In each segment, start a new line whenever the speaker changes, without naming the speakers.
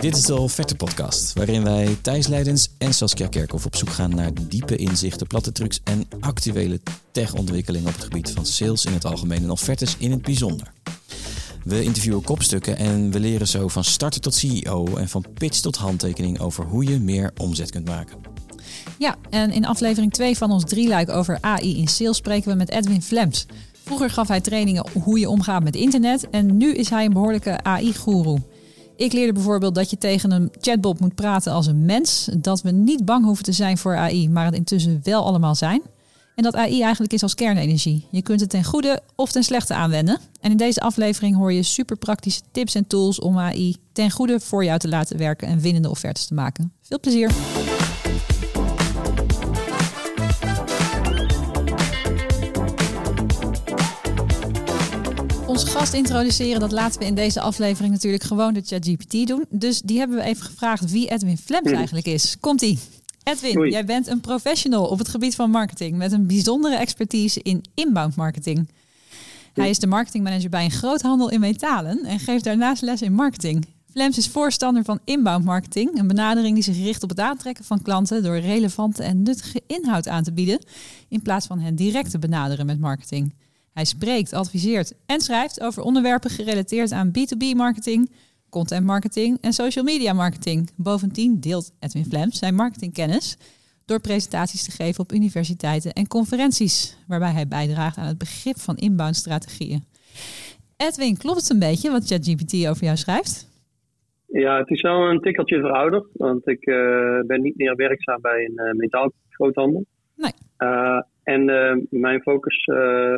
Dit is de Offerte Podcast, waarin wij Thijs Leidens en Saskia Kerkhoff op zoek gaan naar diepe inzichten, platte trucs en actuele techontwikkelingen op het gebied van sales in het algemeen en offertes in het bijzonder. We interviewen kopstukken en we leren zo van starter tot CEO en van pitch tot handtekening over hoe je meer omzet kunt maken.
Ja, en in aflevering 2 van ons drieluik over AI in sales spreken we met Edwin Flems. Vroeger gaf hij trainingen hoe je omgaat met internet en nu is hij een behoorlijke AI-goeroe. Ik leerde bijvoorbeeld dat je tegen een chatbot moet praten als een mens. Dat we niet bang hoeven te zijn voor AI, maar het intussen wel allemaal zijn. En dat AI eigenlijk is als kernenergie. Je kunt het ten goede of ten slechte aanwenden. En in deze aflevering hoor je super praktische tips en tools om AI ten goede voor jou te laten werken en winnende offertes te maken. Veel plezier! Onze gast introduceren, dat laten we in deze aflevering natuurlijk gewoon de ChatGPT doen. Dus die hebben we even gevraagd wie Edwin Flems eigenlijk is. Komt-ie. Edwin, jij bent een professional op het gebied van marketing met een bijzondere expertise in inbound marketing. Hij is de marketingmanager bij een groothandel in metalen en geeft daarnaast les in marketing. Flems is voorstander van inbound marketing, een benadering die zich richt op het aantrekken van klanten door relevante en nuttige inhoud aan te bieden, in plaats van hen direct te benaderen met marketing. Hij spreekt, adviseert en schrijft over onderwerpen gerelateerd aan B2B marketing, content marketing en social media marketing. Bovendien deelt Edwin Flems zijn marketingkennis door presentaties te geven op universiteiten en conferenties, waarbij hij bijdraagt aan het begrip van inbound strategieën. Edwin, klopt het een beetje wat ChatGPT over jou schrijft?
Ja, het is wel een tikkeltje verouderd, want ik uh, ben niet meer werkzaam bij een uh, metaalgroothandel.
Nee.
Uh, en mijn focus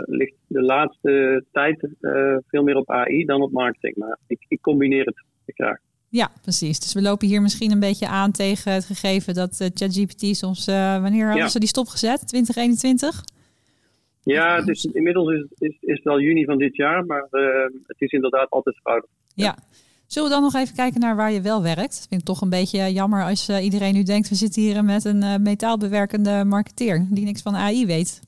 ligt de laatste tijd veel meer op AI dan op marketing. Maar ik, ik combineer het graag.
Ja, precies. Dus we lopen hier misschien een beetje aan tegen het gegeven dat ChatGPT soms, wanneer hadden ja. ze die stopgezet? 2021?
Ja, het is, inmiddels is, is, is het wel juni van dit jaar, maar het is inderdaad altijd verouderd.
Ja. ja. Zullen we dan nog even kijken naar waar je wel werkt? Ik vind het toch een beetje jammer als iedereen nu denkt, we zitten hier met een metaalbewerkende marketeer die niks van AI weet.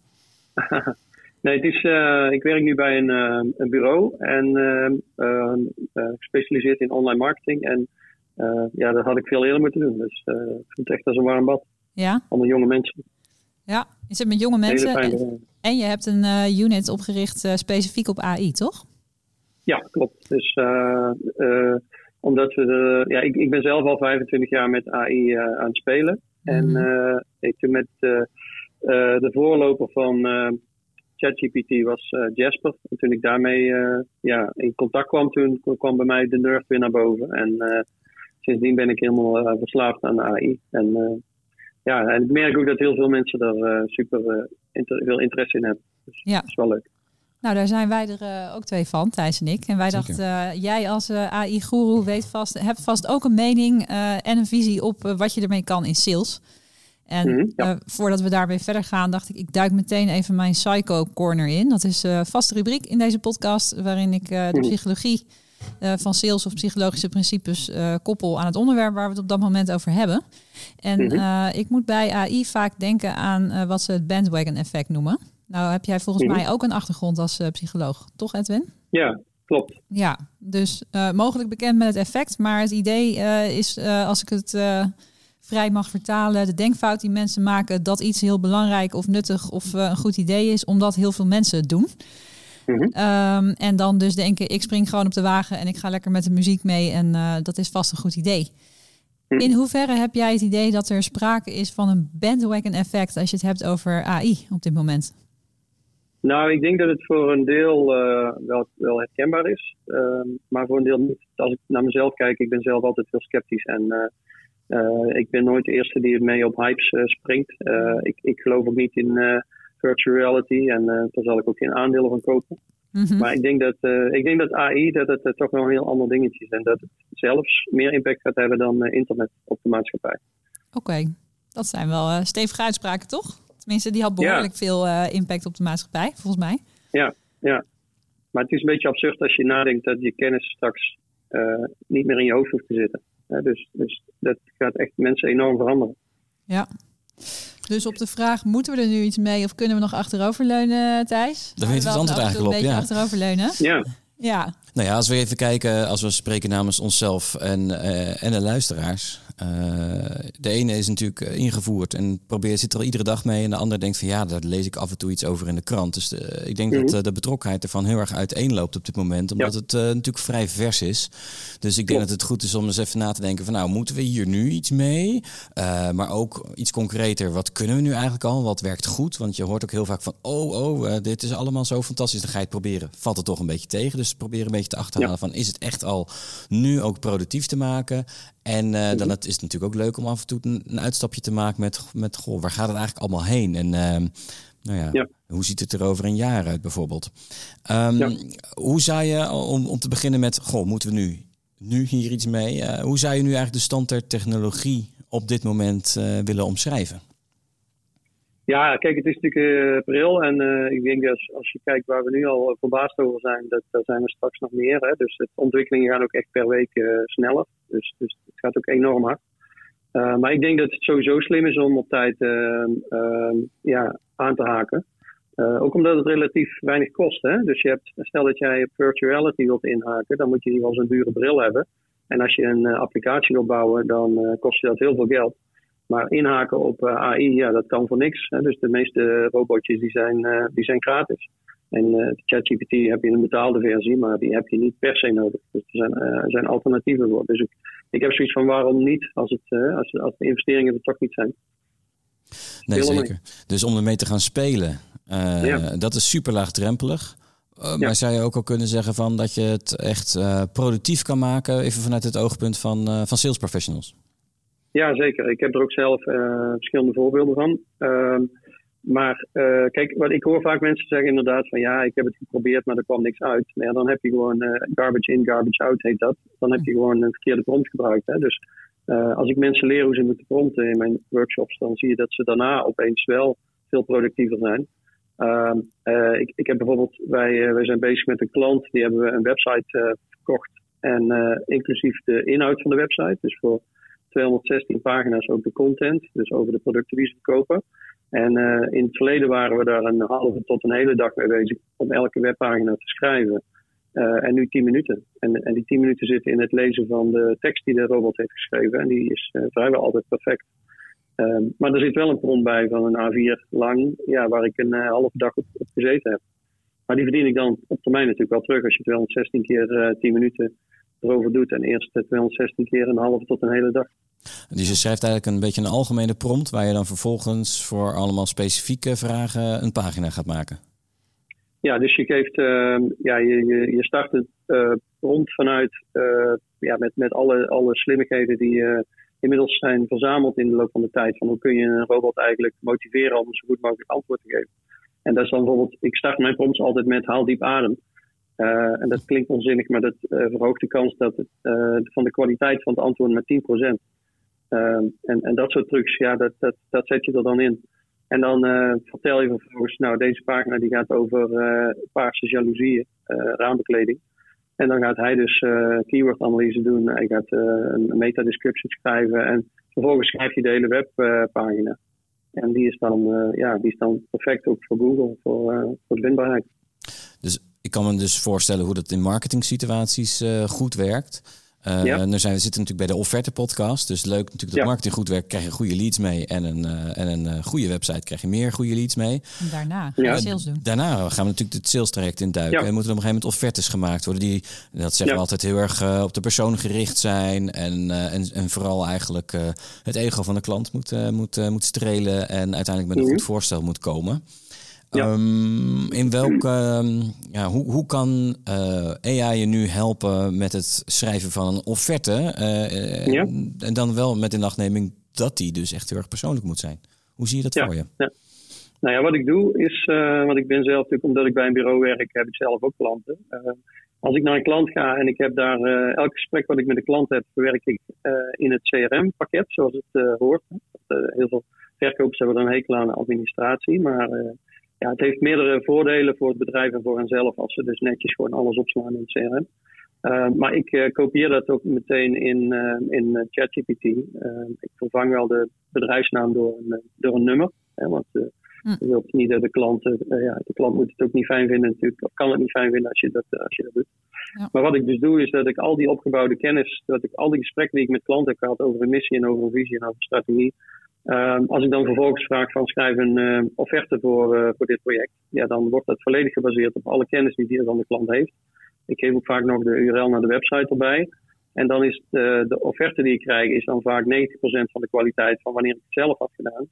Nee, het is, uh, ik werk nu bij een, uh, een bureau en uh, gespecialiseerd in online marketing. En ja, dat had ik veel eerder moeten doen. Dus ik vind het echt als een warm bad.
Ja.
Allemaal jonge mensen.
Ja, je zit met jonge mensen en, en, je hebt een unit opgericht specifiek op AI, toch?
Ja, klopt. Dus omdat we de, ja, ik, ik ben zelf al 25 jaar met AI aan het spelen. Mm. En ik ben met de voorloper van ChatGPT was uh, Jasper. En toen ik daarmee uh, ja, in contact kwam, toen kwam bij mij de nerd weer naar boven. En uh, sindsdien ben ik helemaal verslaafd aan de AI. En ja, en ik merk ook dat heel veel mensen daar super inter veel interesse in hebben. Dus
ja.
dat is wel leuk.
Nou, daar zijn wij er ook twee van, Thijs en ik. En wij Zeker. dachten, jij als AI-guru weet vast, hebt vast ook een mening en een visie op wat je ermee kan in sales. En mm -hmm, ja. uh, voordat we daarbij verder gaan, dacht ik, ik duik meteen even mijn Psycho Corner in. Dat is een uh, vaste rubriek in deze podcast, waarin ik uh, de psychologie van sales of psychologische principes koppel aan het onderwerp waar we het op dat moment over hebben. En mm -hmm. ik moet bij AI vaak denken aan wat ze het bandwagon effect noemen. Nou heb jij volgens -hmm. mij ook een achtergrond als psycholoog, toch Edwin?
Ja, klopt.
Ja, dus mogelijk bekend met het effect, maar het idee is, als ik het vrij mag vertalen. De denkfout die mensen maken dat iets heel belangrijk of nuttig of een goed idee is, omdat heel veel mensen het doen. -hmm. um, en dan dus denken, ik spring gewoon op de wagen en ik ga lekker met de muziek mee en dat is vast een goed idee. -hmm. In hoeverre heb jij het idee dat er sprake is van een bandwagon effect als je het hebt over AI op dit moment?
Nou, ik denk dat het voor een deel uh, wel, wel herkenbaar is, maar voor een deel niet. Als ik naar mezelf kijk, ik ben zelf altijd heel sceptisch en uh, ik ben nooit de eerste die mee op hypes springt. Ik, ik geloof ook niet in virtual reality en daar zal ik ook geen aandelen van kopen. Mm -hmm. Maar ik denk dat, ik denk dat AI dat het toch wel een heel ander dingetje is. En dat het zelfs meer impact gaat hebben dan internet op de maatschappij.
Oké, okay. dat zijn wel stevige uitspraken, toch? Tenminste, die had behoorlijk ja. veel impact op de maatschappij, volgens mij.
Ja, ja. Maar het is een beetje absurd als je nadenkt dat je kennis straks niet meer in je hoofd hoeft te zitten. Dus, dus dat gaat echt mensen enorm veranderen.
Ja. Dus op de vraag, moeten we er nu iets mee of kunnen we nog achteroverleunen, Thijs?
Daar weet je het antwoord eigenlijk op,
ja. achteroverleunen.
Ja.
Ja.
Nou ja, als we even kijken, als we spreken namens onszelf en, uh, en de luisteraars. Uh, de ene is natuurlijk ingevoerd en probeert, zit er al iedere dag mee. En de ander denkt van ja, daar lees ik af en toe iets over in de krant. Dus de, ik denk dat de betrokkenheid ervan heel erg uiteenloopt op dit moment. Omdat het natuurlijk vrij vers is. Dus ik denk dat het goed is om eens even na te denken van nou, moeten we hier nu iets mee? maar ook iets concreter, wat kunnen we nu eigenlijk al? Wat werkt goed? Want je hoort ook heel vaak van oh, oh, dit is allemaal zo fantastisch. Dan ga je het proberen. Valt het toch een beetje tegen. Dus probeer een beetje te achterhalen van is het echt al nu ook productief te maken? En uh, dan het is het natuurlijk ook leuk om af en toe een, uitstapje te maken met, met goh, waar gaat het eigenlijk allemaal heen? En uh, nou ja, ja, hoe ziet het er over een jaar uit bijvoorbeeld? Um, ja. Hoe zou je, om, om te beginnen met, goh, moeten we nu, nu hier iets mee? Uh, hoe zou je nu eigenlijk de stand der technologie op dit moment willen omschrijven?
Ja, kijk, het is natuurlijk april en ik denk dat als, je kijkt waar we nu al verbaasd over zijn, dat daar zijn we straks nog meer. Hè? Dus de ontwikkelingen gaan ook echt per week sneller. Dus, dus het gaat ook enorm hard. maar ik denk dat het sowieso slim is om op tijd ja, aan te haken. ook omdat het relatief weinig kost. Hè? Dus je hebt, stel dat jij virtual reality wilt inhaken, dan moet je geval zo'n dure bril hebben. En als je een applicatie wilt bouwen, dan kost je dat heel veel geld. Maar inhaken op eh, AI, ja, dat kan voor niks. Hè. Dus de meeste robotjes die zijn, die zijn gratis. En uh, ChatGPT heb je een betaalde versie, maar die heb je niet per se nodig. Dus er zijn, uh, zijn alternatieven voor. Dus ik, ik heb zoiets van waarom niet als, het, als, als de investeringen er toch niet zijn.
Nee, zeker. Dus om ermee te gaan spelen, ja. dat is super laagdrempelig. Uh, maar zou je ook al kunnen zeggen van dat je het echt uh, productief kan maken, even vanuit het oogpunt van, van sales professionals?
Ja, zeker. Ik heb er ook zelf verschillende voorbeelden van. Maar uh, kijk, wat ik hoor vaak mensen zeggen inderdaad van ja, ik heb het geprobeerd, maar er kwam niks uit. Ja, dan heb je gewoon eh, garbage in, garbage out heet dat. Dan heb je gewoon een verkeerde prompt gebruikt. Hè? Dus als ik mensen leer hoe ze moeten prompten in mijn workshops, dan zie je dat ze daarna opeens wel veel productiever zijn. Ehm, ik, ik heb bijvoorbeeld, wij, wij zijn bezig met een klant, die hebben we een website verkocht. En inclusief de inhoud van de website. Dus voor 216 pagina's ook de content, dus over de producten die ze verkopen. En uh, in het verleden waren we daar een halve tot een hele dag mee bezig om elke webpagina te schrijven. Uh, en nu 10 minuten. En, en die 10 minuten zitten in het lezen van de tekst die de robot heeft geschreven. En die is uh, vrijwel altijd perfect. Ehm, maar er zit wel een prompt bij van een A4 lang, ja, waar ik een halve dag op, op, gezeten heb. Maar die verdien ik dan op termijn natuurlijk wel terug als je 216 keer 10 minuten erover doet. En eerst 216 keer een halve tot een hele dag.
Dus je schrijft eigenlijk een beetje een algemene prompt waar je dan vervolgens voor allemaal specifieke vragen een pagina gaat maken.
Ja, dus je geeft, uh, ja, je, je, start het uh, prompt vanuit, uh, ja, met, met alle, alle slimmigheden die uh, inmiddels zijn verzameld in de loop van de tijd. Van hoe kun je een robot eigenlijk motiveren om zo goed mogelijk antwoord te geven. En dat is dan bijvoorbeeld, ik start mijn prompts altijd met haal diep adem. En dat klinkt onzinnig, maar dat verhoogt de kans dat het, van de kwaliteit van het antwoord met 10%. Ehm, en, en dat soort trucs, ja, dat, dat, dat zet je er dan in. En dan vertel je vervolgens, nou, deze pagina die gaat over uh, paarse jaloezieën, uh, raambekleding. En dan gaat hij dus keyword-analyse doen. Hij gaat een meta-description schrijven. En vervolgens schrijft hij de hele webpagina. en die is, dan, ja, die is dan perfect ook voor Google, voor, voor de.
Dus ik kan me dus voorstellen hoe dat in marketing situaties goed werkt. Uh, ja. Zijn we zitten natuurlijk bij de offerte podcast. Dus leuk natuurlijk dat marketing goed werkt, krijg je goede leads mee. En een, uh, en een uh, goede website krijg je meer goede leads mee.
En daarna gaan we sales doen.
Daarna gaan we natuurlijk het sales traject in duiken. En moeten er op een gegeven moment offertes gemaakt worden. Die, dat zeggen we altijd, heel erg op de persoon gericht zijn. En, en, en vooral eigenlijk het ego van de klant moet, moet, moet strelen. En uiteindelijk met een mhm. goed voorstel moet komen. Um, in welke, ehm, ja, hoe, hoe kan uh, eh, AI je nu helpen met het schrijven van een offerte? Uh, ja. En dan wel met de nachtneming dat die dus echt heel erg persoonlijk moet zijn. Hoe zie je dat voor je? Ja.
Nou ja, wat ik doe is, uh, want ik ben zelf natuurlijk, omdat ik bij een bureau werk, heb ik zelf ook klanten. als ik naar een klant ga en ik heb daar elk gesprek wat ik met de klant heb, verwerk ik in het CRM-pakket, zoals het hoort. heel veel verkopers hebben dan een hekel aan administratie, maar ja, het heeft meerdere voordelen voor het bedrijf en voor henzelf als ze dus netjes gewoon alles opslaan in het CRM. Uh, maar ik uh, kopieer dat ook meteen in, uh, in ChatGPT. ik vervang wel de bedrijfsnaam door een, door een nummer. Hè, want Hm. Je wilt niet dat de klant, ja, de klant moet het ook niet fijn vinden natuurlijk, of kan het niet fijn vinden als je dat, als je dat doet. Ja. Maar wat ik dus doe, is dat ik al die opgebouwde kennis, dat ik al die gesprekken die ik met klanten heb gehad over een missie en over een visie en over een strategie, Ehm, als ik dan vervolgens vraag van schrijf een uh, offerte voor, uh, voor dit project, ja, dan wordt dat volledig gebaseerd op alle kennis die die van de klant heeft. Ik geef ook vaak nog de URL naar de website erbij. En dan is de, de offerte die ik krijg, is dan vaak 90% van de kwaliteit van wanneer ik het zelf had gedaan.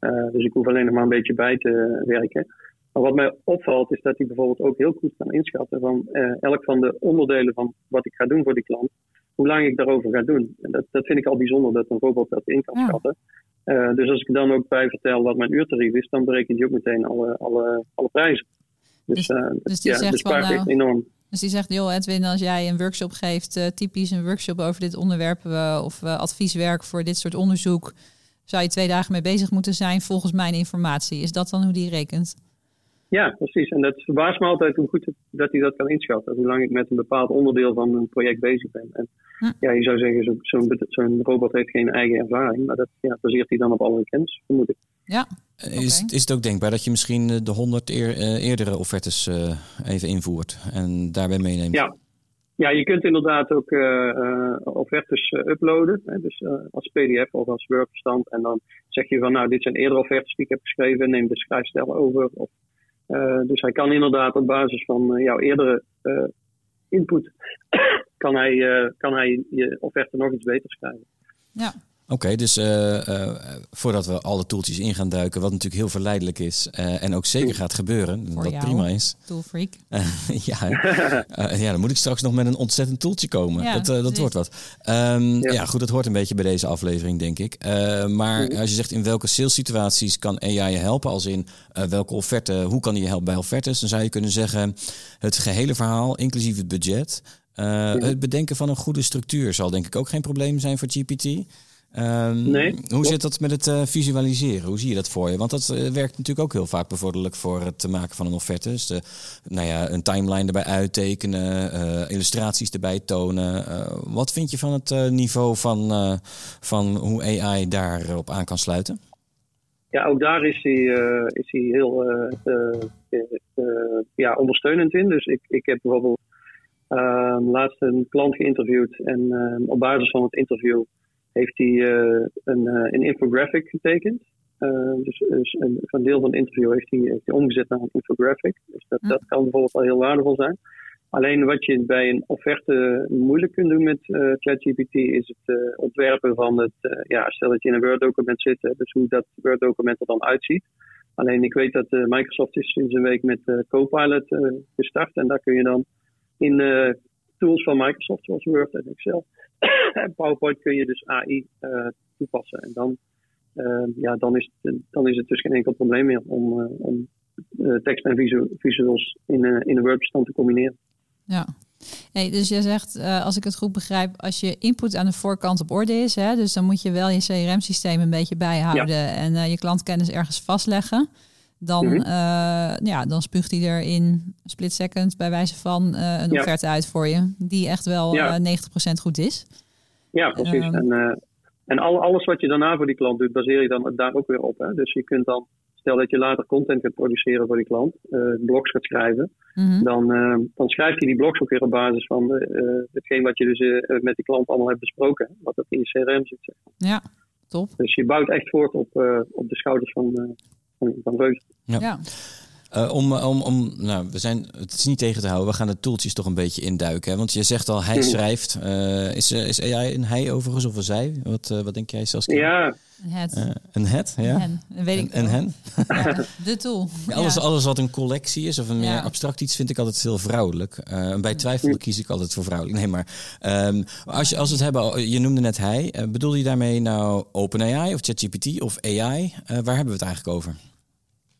Uh, dus ik hoef alleen nog maar een beetje bij te werken. Maar wat mij opvalt, is dat hij bijvoorbeeld ook heel goed kan inschatten van elk van de onderdelen van wat ik ga doen voor die klant, hoe lang ik daarover ga doen. En dat, dat vind ik al bijzonder dat een robot dat in kan schatten. Uh, dus als ik dan ook bij vertel wat mijn uurtarief is, dan berekent hij ook meteen alle, alle, alle prijzen. Dus,
dus, uh, dus die ja, zegt van, nou, enorm. Dus die zegt, joh Edwin, als jij een workshop geeft, typisch een workshop over dit onderwerp of advieswerk voor dit soort onderzoek, zou je twee dagen mee bezig moeten zijn volgens mijn informatie. Is dat dan hoe die rekent?
Ja, precies. En dat verbaast me altijd hoe goed het, dat hij dat kan inschatten. Hoe lang ik met een bepaald onderdeel van een project bezig ben. En hm. ja, je zou zeggen, zo'n zo robot heeft geen eigen ervaring. Maar dat ja, baseert hij dan op alle kennis, vermoed ik.
Ja.
Is, is het ook denkbaar dat je misschien de honderd eer, uh, eerdere offertes uh, even invoert en daarbij meeneemt?
Ja, ja, je kunt inderdaad ook uh, offertes uploaden. Hè, dus als PDF of als Word-bestand. En dan zeg je van, nou, dit zijn eerdere offertes die ik heb geschreven. Neem de schrijfstijl over. Of dus hij kan inderdaad op basis van uh, jouw eerdere uh, input, kan, hij, kan hij je offerte nog iets beter schrijven.
Ja.
Oké, dus uh, uh, voordat we alle toeltjes in gaan duiken, wat natuurlijk heel verleidelijk is uh, en ook zeker gaat gebeuren, Voor dat jou, prima is.
Toolfreak.
ja, ja, dan moet ik straks nog met een ontzettend toeltje komen. Ja, dat dat wordt wat. Um, ja. ja. goed, dat hoort een beetje bij deze aflevering, denk ik. maar als je zegt in welke sales situaties kan AI je helpen, als in welke offerte, hoe kan die je helpen bij offertes, dan zou je kunnen zeggen het gehele verhaal, inclusief het budget. Het bedenken van een goede structuur zal denk ik ook geen probleem zijn voor GPT. Um, nee, hoe zit dat met het uh, visualiseren? Hoe zie je dat voor je? Want dat uh, werkt natuurlijk ook heel vaak bevorderlijk voor het maken van een offerte. Dus de, nou ja, een timeline erbij uittekenen, uh, illustraties erbij tonen. wat vind je van het niveau van, van hoe AI daarop aan kan sluiten?
Ja, ook daar is hij, is hij heel ja, ondersteunend in. Dus ik, ik heb bijvoorbeeld laatst een klant geïnterviewd en op basis van het interview heeft hij uh, een, uh, een infographic getekend. Uh, dus, dus een, een, deel van het interview heeft hij, heeft hij omgezet naar een infographic. Dus dat, dat kan bijvoorbeeld al heel waardevol zijn. Alleen wat je bij een offerte moeilijk kunt doen met uh, ChatGPT is het uh, ontwerpen van het, uh, ja, stel dat je in een Word-document zit, dus hoe dat Word-document er dan uitziet. Alleen ik weet dat Microsoft is sinds een week met Copilot gestart en daar kun je dan in tools van Microsoft zoals Word en Excel en PowerPoint kun je dus AI uh, toepassen. En dan, uh, ja, dan, is het, dan is het dus geen enkel probleem meer om, uh, om tekst en visuals in, in een Word-bestand te combineren.
Ja. Hey, dus je zegt, als ik het goed begrijp, als je input aan de voorkant op orde is, hè, dus dan moet je wel je CRM-systeem een beetje bijhouden en je klantkennis ergens vastleggen dan, mm ja, dan spuugt hij er in split second bij wijze van uh, een offerte uit voor je, die echt wel ja. 90% goed is.
Ja, precies. Um, en en al, alles wat je daarna voor die klant doet, baseer je dan daar ook weer op. Hè? Dus je kunt dan, stel dat je later content gaat produceren voor die klant, blogs gaat schrijven, mm -hmm. dan, dan schrijft hij die blogs ook weer op basis van hetgeen wat je dus met die klant allemaal hebt besproken, wat er in je CRM zit. Zeg.
Ja, top.
Dus je bouwt echt voort op, op de schouders van, van
Ja. ja. Uh, om, om, om, nou, we zijn, het is niet tegen te houden. We gaan de tooltjes toch een beetje induiken. Hè? Want je zegt al, hij schrijft. Uh, is, is AI een hij overigens of een zij? Wat, uh, wat denk jij zelfs?
Ja.
Een het.
een het, ja. Een hen,
weet ik
Een, hen.
de tool.
Ja, alles, alles wat een collectie is of een meer abstract iets vind ik altijd heel vrouwelijk. bij twijfel kies ik altijd voor vrouwelijk. Nee, maar um, als, je, als we het hebben, je noemde net hij. bedoelde je daarmee nou OpenAI of ChatGPT of AI? waar hebben we het eigenlijk over?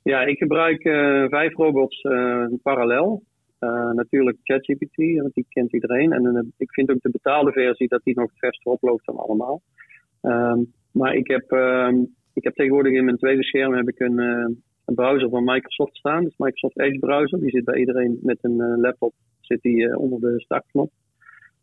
Ja, ik gebruik uh, vijf robots uh, parallel. Uh, natuurlijk ChatGPT, want die kent iedereen. En ik vind ook de betaalde versie dat die nog het verste oploopt dan allemaal. Um, maar ik heb, um, ik heb tegenwoordig in mijn tweede scherm heb ik een, een browser van Microsoft staan. Dus Microsoft Edge browser. Die zit bij iedereen met een laptop zit die, onder de startknop.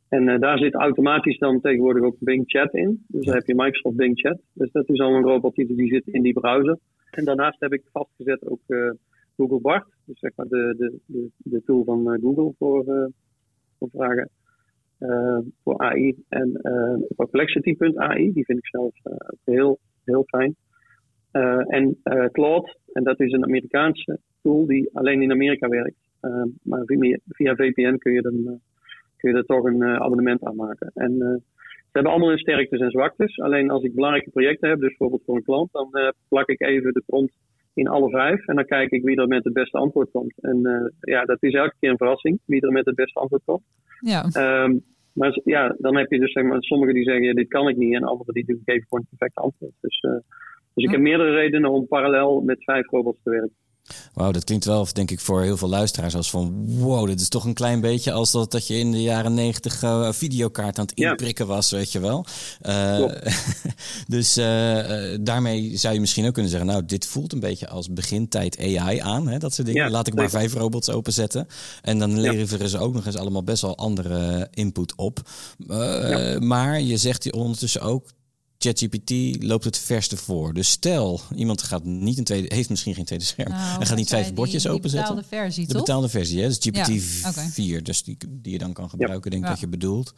En daar zit automatisch dan tegenwoordig ook Bing Chat in. Dus dan heb je Microsoft Bing Chat. Dus dat is al een robot die, die zit in die browser. En daarnaast heb ik vastgezet ook Google Bart, dus zeg maar de, de, de, tool van Google voor, voor vragen voor AI. En perplexity.ai, die vind ik zelf heel, heel fijn. en Claude, en dat is een Amerikaanse tool die alleen in Amerika werkt. maar via, via VPN kun je, dan, kun je er toch een abonnement aan maken. En ze hebben allemaal hun sterktes en zwaktes. Alleen als ik belangrijke projecten heb, dus bijvoorbeeld voor een klant, dan uh, plak ik even de prompt in alle vijf. En dan kijk ik wie er met het beste antwoord komt. En uh, ja, dat is elke keer een verrassing, wie er met het beste antwoord komt.
Ja.
Um, maar ja, dan heb je dus zeg maar, sommigen die zeggen, ja, dit kan ik niet. En anderen die geven gewoon het perfecte antwoord. Dus, uh, dus ik heb meerdere redenen om parallel met vijf robots te werken.
Wauw, dat klinkt wel, denk ik, voor heel veel luisteraars als van... wow, dit is toch een klein beetje als dat, dat je in de jaren negentig uh, videokaart aan het inprikken was, weet je wel. Uh, dus uh, daarmee zou je misschien ook kunnen zeggen... nou, dit voelt een beetje als begintijd AI aan, hè, dat soort dingen. Laat ik maar vijf robots openzetten. En dan leveren ze ook nog eens allemaal best wel andere input op. Maar je zegt ondertussen ook ChatGPT loopt het verste voor. Dus stel, iemand gaat niet een tweede, heeft misschien geen tweede scherm. Nou, en gaat niet vijf bordjes openzetten.
De betaalde versie,
De betaalde versie, hè? Dus GPT 4, dus die, die je dan kan gebruiken, denk ik dat je bedoelt.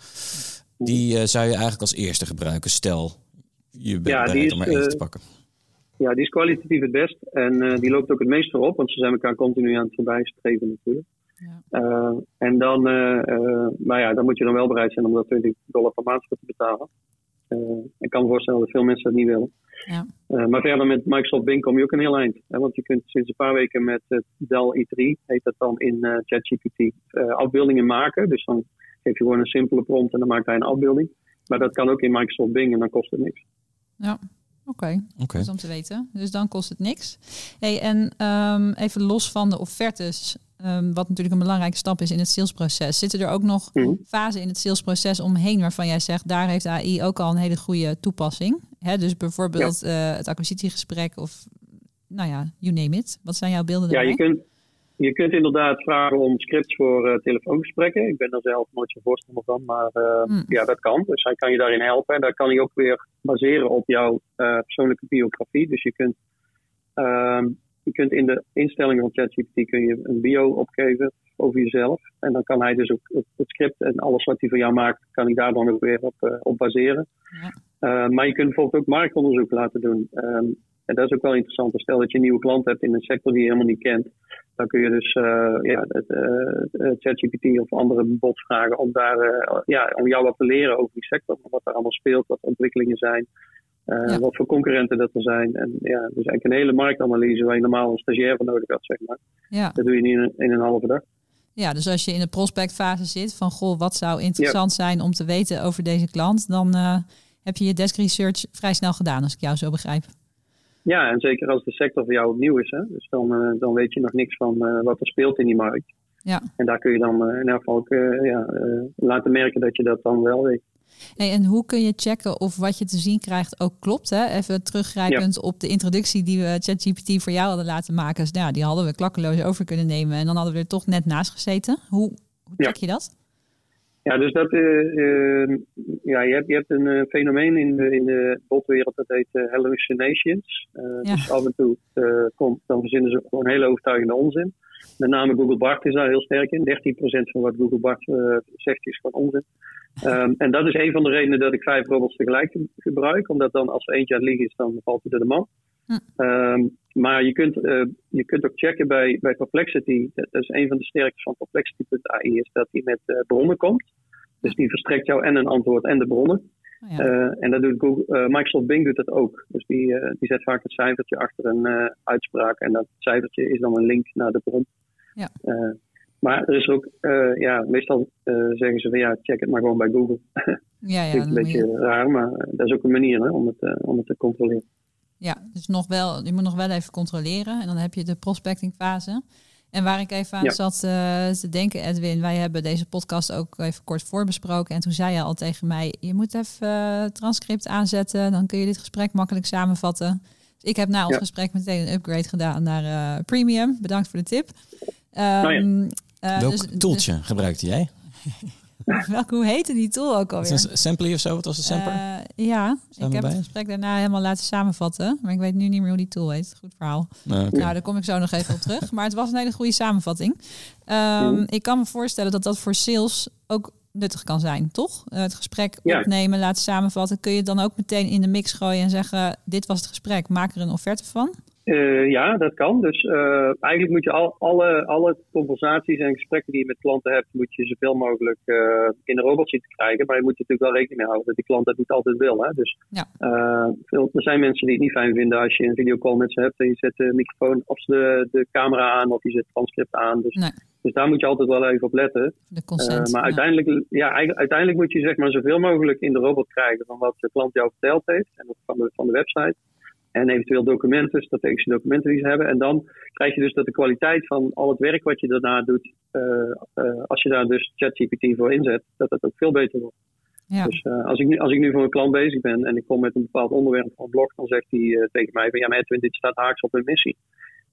Die uh, zou je eigenlijk als eerste gebruiken, stel je bent ja, bereid om er eentje te eh, pakken.
Ja, die is kwalitatief het best. En uh, die loopt ook het meest voorop, want ze zijn elkaar continu aan het voorbijstreven natuurlijk. Ja. Uh, en dan, maar ja, dan moet je dan wel bereid zijn om dat 20 dollar per maand te betalen. Eh, ik kan me voorstellen dat veel mensen dat niet willen. Ja. Eh, maar verder met Microsoft Bing kom je ook een heel eind. Hè? Want je kunt sinds een paar weken met het Dell i3, heet dat dan in uh, ChatGPT, afbeeldingen maken. Dus dan geef je gewoon een simpele prompt en dan maakt hij een afbeelding. Maar dat kan ook in Microsoft Bing en dan kost het niks.
Ja, oké. Okay. Dus om te weten. Dus dan kost het niks. Hey, en um, even los van de offertes. Um, wat natuurlijk een belangrijke stap is in het salesproces. Zitten er ook nog mm fasen in het salesproces omheen waarvan jij zegt, daar heeft AI ook al een hele goede toepassing? Hè, dus bijvoorbeeld ja. uh, het acquisitiegesprek of, nou ja, you name it. Wat zijn jouw beelden
daarbij? Ja, je kunt, je kunt inderdaad vragen om scripts voor uh, telefoongesprekken. Ik ben er zelf nooit zo voorstander van, maar uh, mm. ja, dat kan. Dus hij kan je daarin helpen. En daar kan hij ook weer baseren op jouw persoonlijke biografie. Dus je kunt ehm, je kunt in de instellingen van ChatGPT kun je een bio opgeven over jezelf. En dan kan hij dus ook het script en alles wat hij voor jou maakt, kan hij daar dan ook weer op, uh, op baseren. Ja. Uh, maar je kunt bijvoorbeeld ook marktonderzoek laten doen. Um, en dat is ook wel interessant. Stel dat je een nieuwe klant hebt in een sector die je helemaal niet kent. Dan kun je dus uh, ja, het, ChatGPT of andere bots vragen om, daar, ja, om jou wat te leren over die sector. Wat er allemaal speelt, wat ontwikkelingen zijn. Uh, Wat voor concurrenten dat er zijn. En ja, dus eigenlijk een hele marktanalyse waar je normaal een stagiair voor nodig had, zeg maar. Ja. Dat doe je niet in, in een halve dag.
Ja, dus als je in de prospectfase zit van goh, wat zou interessant zijn om te weten over deze klant, dan uh, heb je je desk research vrij snel gedaan, als ik jou zo begrijp.
Ja, en zeker als de sector voor jou opnieuw is. Hè? Dus dan, uh, dan weet je nog niks van wat er speelt in die markt. Ja. En daar kun je dan in elk geval ook, ja, laten merken dat je dat dan wel weet.
Hey, en hoe kun je checken of wat je te zien krijgt ook klopt? Hè? Even teruggrijpend op de introductie die we ChatGPT voor jou hadden laten maken. Dus, nou, die hadden we klakkeloos over kunnen nemen. En dan hadden we er toch net naast gezeten. Hoe, hoe check je dat?
Ja, dus dat, uh, uh, ja, je, hebt, je hebt een uh, fenomeen in de, in de botwereld dat heet hallucinations. Ja. Dus af en toe komt, dan verzinnen ze gewoon hele overtuigende onzin. Met name Google Bart is daar heel sterk in. 13% van wat Google Bart zegt is gewoon onzin. Um, en dat is een van de redenen dat ik vijf robots tegelijk gebruik. Omdat dan als er eentje aan het liggen is, dan valt hij door de man. Hm. Um, maar je kunt, uh, je kunt ook checken bij, bij Perplexity. Dat is een van de sterktes van Perplexity.ai, is dat hij met uh, bronnen komt. Dus die verstrekt jou en een antwoord en de bronnen. Oh ja. uh, en dat doet Google, Microsoft Bing doet dat ook. Dus die, die zet vaak een cijfertje achter een uitspraak. En dat cijfertje is dan een link naar de bron. Ja. Maar er is ook, uh, ja, meestal uh, zeggen ze van ja, check het maar gewoon bij Google. Ja, ja. een beetje raar, maar dat is ook een manier hè, om, het, uh, om het te controleren.
Ja, dus nog wel, je moet nog wel even controleren en dan heb je de prospecting fase. En waar ik even aan zat te denken, Edwin, wij hebben deze podcast ook even kort voorbesproken. En toen zei je al tegen mij, je moet even transcript aanzetten, dan kun je dit gesprek makkelijk samenvatten. Dus ik heb na ons gesprek meteen een upgrade gedaan naar premium. Bedankt voor de tip.
Um, Welk dus, toeltje dus, gebruikte jij?
Welke, hoe heette die tool ook alweer?
Is Samply of zo? Wat was het, Samper?
Uh, ja, ik heb het gesprek daarna helemaal laten samenvatten. Maar ik weet nu niet meer hoe die tool heet. Goed verhaal. Nou, daar kom ik zo nog even op terug. Maar het was een hele goede samenvatting. Um, ik kan me voorstellen dat dat voor sales ook nuttig kan zijn, toch? Uh, het gesprek opnemen, laten samenvatten. Kun je dan ook meteen in de mix gooien en zeggen: Dit was het gesprek, maak er een offerte van?
Uh, ja, dat kan. Dus uh, eigenlijk moet je al, alle, alle conversaties en gesprekken die je met klanten hebt, moet je zoveel mogelijk uh, in de robot zien te krijgen. Maar je moet natuurlijk wel rekening mee houden dat die klant dat niet altijd wil. Hè? Dus ja. veel, er zijn mensen die het niet fijn vinden als je een videocall met ze hebt en je zet de microfoon of de, de camera aan of je zet het transcript aan. Dus, nee. dus daar moet je altijd wel even op letten.
De consent,
maar uiteindelijk, ja, uiteindelijk moet je zeg maar zoveel mogelijk in de robot krijgen van wat de klant jou verteld heeft en van de, van de website. En eventueel documenten, strategische documenten die ze hebben. En dan krijg je dus dat de kwaliteit van al het werk wat je daarna doet, uh, uh, als je daar dus ChatGPT voor inzet, dat het ook veel beter wordt. Ja. Dus uh, als, ik nu, als ik nu voor een klant bezig ben en ik kom met een bepaald onderwerp van een blog, dan zegt hij tegen mij van ja, maar Edwin, dit staat haaks op een missie.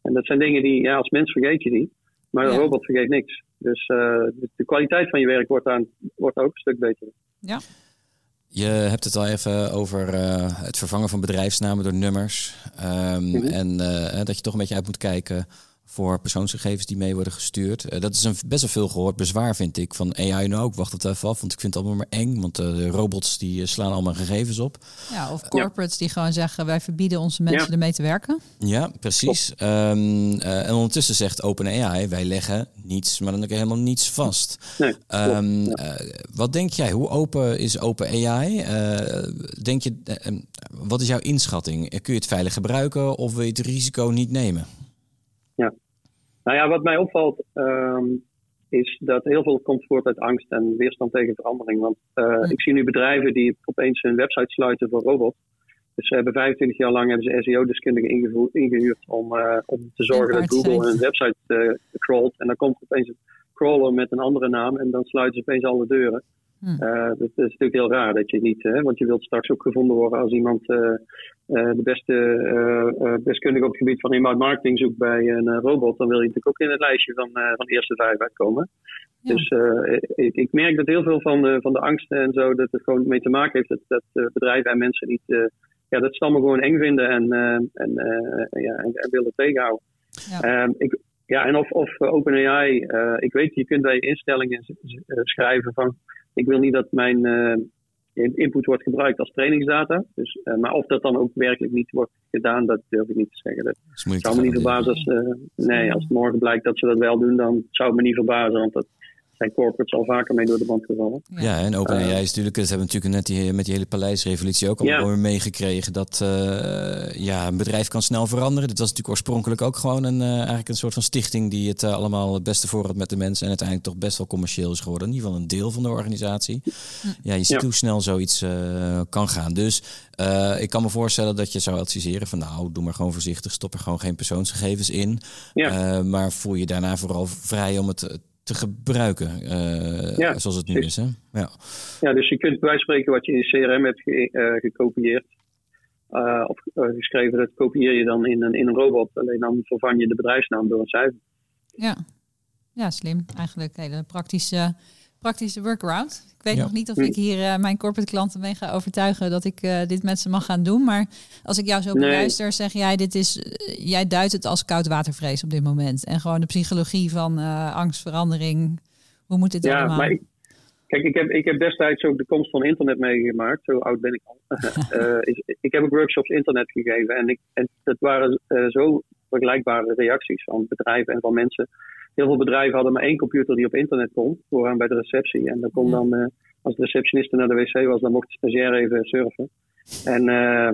En dat zijn dingen die, ja, als mens vergeet je die, maar een robot vergeet niks. Dus de, de kwaliteit van je werk wordt, aan, wordt ook een stuk beter.
Ja.
Je hebt het al even over uh, het vervangen van bedrijfsnamen door nummers. Um, mm -hmm. En uh, dat je toch een beetje uit moet kijken voor persoonsgegevens die mee worden gestuurd. Uh, dat is een best wel veel gehoord bezwaar, vind ik. Van AI nu ook. Wacht het even af, want ik vind het allemaal maar eng. Want uh, de robots die slaan allemaal gegevens op.
Ja, of corporates die gewoon zeggen... wij verbieden onze mensen ja. ermee te werken.
Ja, precies. Um, uh, en ondertussen zegt OpenAI... wij leggen niets, maar dan ook helemaal niets vast. Nee, um, ja. wat denk jij? Hoe open is OpenAI? denk je, wat is jouw inschatting? Kun je het veilig gebruiken of wil je het risico niet nemen?
Ja. Nou ja, wat mij opvalt um, is dat heel veel komt voort uit angst en weerstand tegen verandering. Want uh, ja. ik zie nu bedrijven die opeens hun website sluiten voor robots. Dus ze hebben 25 jaar lang hebben ze SEO-deskundigen ingehuurd om, uh, om te zorgen dat Google hun website uh, crawlt. En dan komt opeens een crawler met een andere naam en dan sluiten ze opeens alle deuren. Hmm. Uh, dat, is natuurlijk heel raar dat je niet, hè, want je wilt straks ook gevonden worden als iemand uh, uh, de beste deskundige op het gebied van inbound marketing zoekt bij een robot, dan wil je natuurlijk ook in het lijstje van, van de eerste vijf uitkomen. Ja. Dus ik, ik, merk dat heel veel van de, van de angsten en zo, dat het gewoon mee te maken heeft dat, dat bedrijven en mensen niet, ja, dat allemaal gewoon eng vinden en, en, ja, en, en, willen tegenhouden. Ja. Um, ik, ja, en of, of OpenAI, ik weet, je kunt bij instellingen schrijven van ik wil niet dat mijn uh, input wordt gebruikt als trainingsdata. Dus, uh, maar of dat dan ook werkelijk niet wordt gedaan, dat durf ik niet te zeggen. Dat zou me niet verbazen als, uh, nee, als morgen blijkt dat ze dat wel doen, dan zou het me niet verbazen. Want dat zijn corporates al vaker mee door de band gevallen.
Ja, en OpenAI uh, is natuurlijk, ze hebben natuurlijk net die, met die hele paleisrevolutie ook al ja. meegekregen dat uh, ja, een bedrijf kan snel veranderen. Dit was natuurlijk oorspronkelijk ook gewoon een, uh, eigenlijk een soort van stichting die het allemaal het beste voor had met de mensen en uiteindelijk toch best wel commercieel is geworden. In ieder geval een deel van de organisatie. Ja, je ziet ja. hoe snel zoiets kan gaan. Dus ik kan me voorstellen dat je zou adviseren van nou, doe maar gewoon voorzichtig, stop er gewoon geen persoonsgegevens in. Ja. maar voel je daarna vooral vrij om het te gebruiken, uh, ja, zoals het nu is. Hè? Ja.
ja, dus je kunt bij spreken wat je in CRM hebt ge uh, gekopieerd. Uh, of geschreven, dat kopieer je dan in een, in een robot. Alleen dan vervang je de bedrijfsnaam door een cijfer.
Ja, ja slim. Eigenlijk hele praktische praktische workaround. Ik weet nog niet of ik hier uh, mijn corporate klanten mee ga overtuigen dat ik uh, dit met ze mag gaan doen. Maar als ik jou zo beluister, nee. zeg jij, dit is, uh, jij duidt het als koudwatervrees op dit moment. En gewoon de psychologie van angstverandering. Hoe moet dit
ja,
allemaal?
Maar ik, kijk, ik heb, ik heb destijds ook de komst van internet meegemaakt. Zo oud ben ik al. is, ik heb ook workshops internet gegeven. En, ik, en dat waren zo vergelijkbare reacties van bedrijven en van mensen heel veel bedrijven hadden maar één computer die op internet kon, vooraan bij de receptie. En dan kon dan, uh, als de receptioniste naar de wc was, dan mocht de stagiair even surfen. En, uh,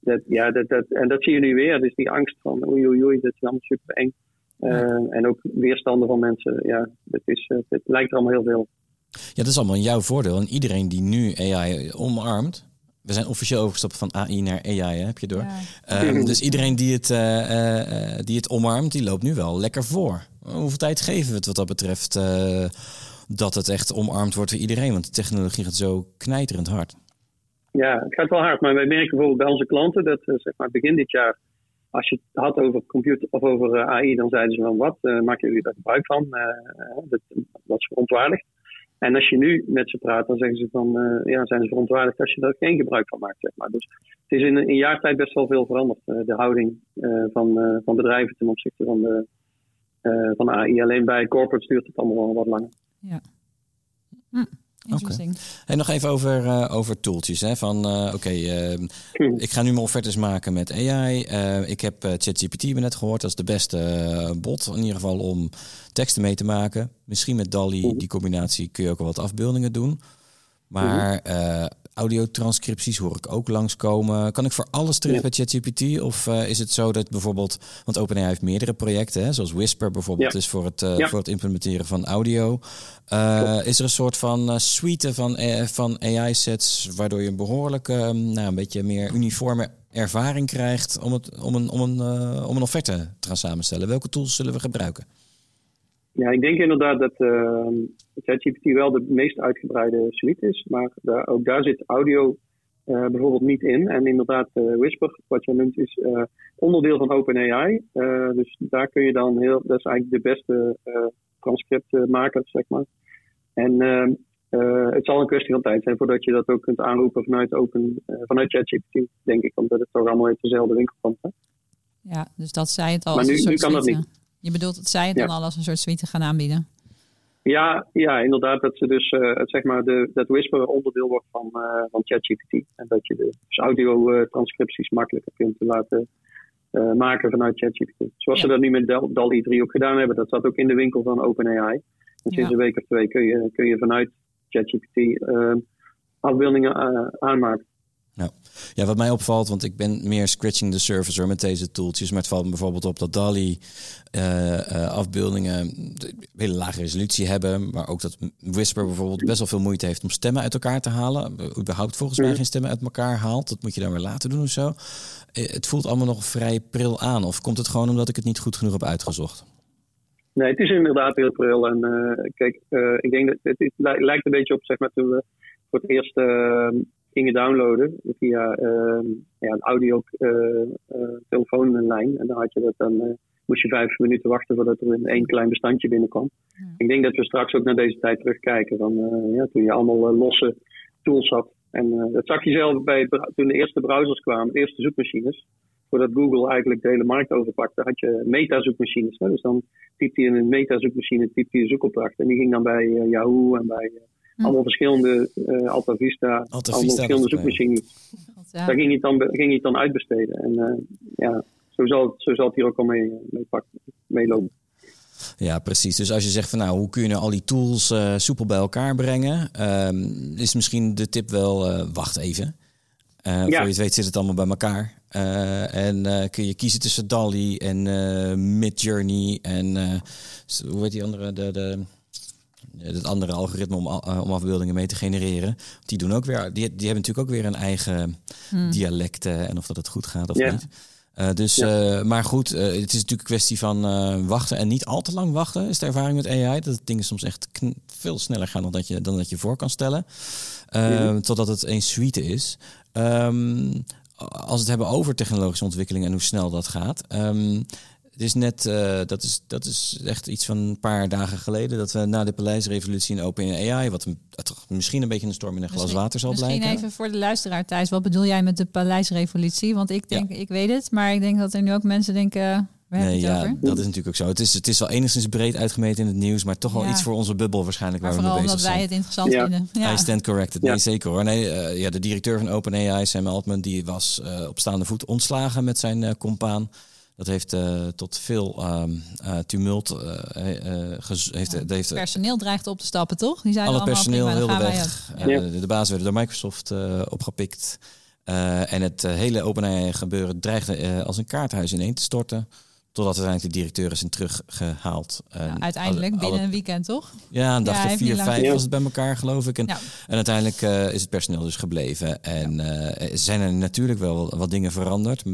dat, ja, dat, dat, en dat zie je nu weer. Dus die angst van oei oei oei, dat is allemaal super eng. Uh, en ook weerstanden van mensen. Ja, het, is, het lijkt er allemaal heel veel.
Ja, dat is allemaal in jouw voordeel. En iedereen die nu AI omarmt, we zijn officieel overgestapt van AI naar AI, hè, heb je door. Ja. Um, dus iedereen die het, uh, uh, die het omarmt, die loopt nu wel lekker voor. Hoeveel tijd geven we het wat dat betreft uh, dat het echt omarmd wordt voor iedereen? Want de technologie gaat zo knijterend hard.
Ja, het gaat wel hard. Maar wij merken bijvoorbeeld bij onze klanten dat zeg maar begin dit jaar, als je het had over computer of over AI, dan zeiden ze van wat, maken jullie daar gebruik van? dat was verontwaardigd. En als je nu met ze praat, dan zeggen ze van, ja, zijn ze verontwaardigd als je daar geen gebruik van maakt. Zeg maar. Dus het is in een jaar tijd best wel veel veranderd. de houding van, van bedrijven ten opzichte van de, van AI. Alleen bij corporates duurt het allemaal wel wat langer.
Ja. Hm. Interesting.
En nog even over, uh, over tooltjes. Hè? Van uh, oké, uh, ik ga nu mijn offertes maken met AI. ik heb ChatGPT net gehoord. Dat is de beste bot in ieder geval om teksten mee te maken. Misschien met DALI, die combinatie, kun je ook wel wat afbeeldingen doen. Maar Audiotranscripties hoor ik ook langskomen. Kan ik voor alles terecht bij ChatGPT? Of uh, is het zo dat bijvoorbeeld, want OpenAI heeft meerdere projecten, hè, zoals Whisper bijvoorbeeld, is voor het, uh, voor het implementeren van audio. Uh, is er een soort van suite van, van AI-sets, waardoor je een behoorlijke, nou, een beetje meer uniforme ervaring krijgt om, het, om, een, om, een, om een offerte te gaan samenstellen? Welke tools zullen we gebruiken?
Ja, ik denk inderdaad dat uh, ChatGPT wel de meest uitgebreide suite is, maar daar, ook daar zit audio uh, bijvoorbeeld niet in. En inderdaad, uh, Whisper, wat je noemt, is uh, onderdeel van OpenAI. dus daar kun je dan heel, dat is eigenlijk de beste transcriptmaker, zeg maar. En ehm, het zal een kwestie van tijd zijn voordat je dat ook kunt aanroepen vanuit, open, vanuit ChatGPT, denk ik, omdat het toch allemaal uit dezelfde winkel komt. Hè?
Ja, dus dat zei het al.
Maar nu, nu kan dat niet.
Je bedoelt dat zij het dan al als een soort suite gaan aanbieden?
Ja, ja, inderdaad. Dat ze dus uh, het, zeg maar de, dat Whisper onderdeel wordt van, uh, van ChatGPT. En dat je de dus audio-transcripties makkelijker kunt laten uh, maken vanuit ChatGPT. Zoals ze dat nu met DAL-E 3 ook gedaan hebben. Dat zat ook in de winkel van OpenAI. En sinds ja. een week of twee kun je, kun je vanuit ChatGPT afbeeldingen aanmaken.
Ja. ja, wat mij opvalt, want ik ben meer scratching the surface met deze tooltjes. Maar het valt me bijvoorbeeld op dat DALI uh, uh, afbeeldingen hele lage resolutie hebben. Maar ook dat Whisper bijvoorbeeld best wel veel moeite heeft om stemmen uit elkaar te halen. Überhaupt volgens mij geen stemmen uit elkaar haalt. Dat moet je dan weer laten doen of zo. Eh, het voelt allemaal nog vrij pril aan. Of komt het gewoon omdat ik het niet goed genoeg heb uitgezocht?
Nee, het is inderdaad heel pril. En kijk, ik denk dat het, het, lijkt een beetje op, zeg maar, toen we voor het eerst gingen downloaden via uh, ja, een audio uh, uh, telefoonlijn. En dan had je dat dan, uh, moest je vijf minuten wachten voordat er een één klein bestandje binnenkwam. Ja. Ik denk dat we straks ook naar deze tijd terugkijken. Dan, ja, toen je allemaal losse tools had. En dat zag je zelf bij, toen de eerste browsers kwamen, de eerste zoekmachines. Voordat Google eigenlijk de hele markt overpakte, had je meta-zoekmachines. Dus dan typte je in een meta-zoekmachine typte je zoekopdracht. En die ging dan bij Yahoo en bij Hm. Allemaal verschillende uh, Alta Vista, Alta allemaal verschillende zoekmachines. Ja. Daar ging je, dan, ging je dan uitbesteden. En uh, ja, zo zal, zo zal het hier ook al mee, mee pakken, meelopen.
Ja, precies. Dus als je zegt van nou, hoe kun je nou al die tools uh, soepel bij elkaar brengen, um, is misschien de tip wel uh, wacht even. Uh, ja. Voor je het weet zit het allemaal bij elkaar. en kun je kiezen tussen DALI en Midjourney en hoe heet die andere, de, de het andere algoritme om, uh, om afbeeldingen mee te genereren. Die doen ook weer, die, die hebben natuurlijk ook weer een eigen hmm. dialect en of dat het goed gaat of niet. Uh, dus, ja. uh, maar goed, uh, het is natuurlijk een kwestie van wachten en niet al te lang wachten. Is de ervaring met AI dat dingen soms echt veel sneller gaan dan dat je, dan dat je voor kan stellen. Mm Totdat het een suite is. Um, als we het hebben over technologische ontwikkeling en hoe snel dat gaat. Um, het is net, uh, dat, is, dat is echt iets van een paar dagen geleden dat we na de paleisrevolutie in Open AI, wat een, toch misschien een beetje een storm in een glas water zal
misschien
blijken.
Misschien even voor de luisteraar thuis, wat bedoel jij met de paleisrevolutie? Want ik denk, ik weet het, maar ik denk dat er nu ook mensen denken. Nee, ja, over?
dat is natuurlijk ook zo. Het is, het is wel enigszins breed uitgemeten in het nieuws, maar toch wel ja. iets voor onze bubbel waarschijnlijk
maar
waar we mee bezig
zijn. Vooral omdat wij het interessant vinden.
Ja. I stand corrected. Nee, zeker hoor. Nee, uh, ja, de directeur van OpenAI, Sam Altman, die was uh, op staande voet ontslagen met zijn uh, compaan. Dat heeft uh, tot veel um, uh, tumult. Uh, heeft, ja, heeft,
personeel dreigt op te stappen, toch? Die zijn
alle personeel wilde weg. Ja. De, de baas werden door Microsoft opgepikt. en het hele OpenAI gebeuren dreigde als een kaarthuis ineen te storten. Totdat uiteindelijk de directeuren zijn teruggehaald.
Ja, uiteindelijk binnen een weekend, toch?
Ja, een dag ja, of vier, vijf was het bij elkaar, geloof ik. En, ja. en uiteindelijk uh, is het personeel dus gebleven. En uh, zijn er natuurlijk wel wat dingen veranderd.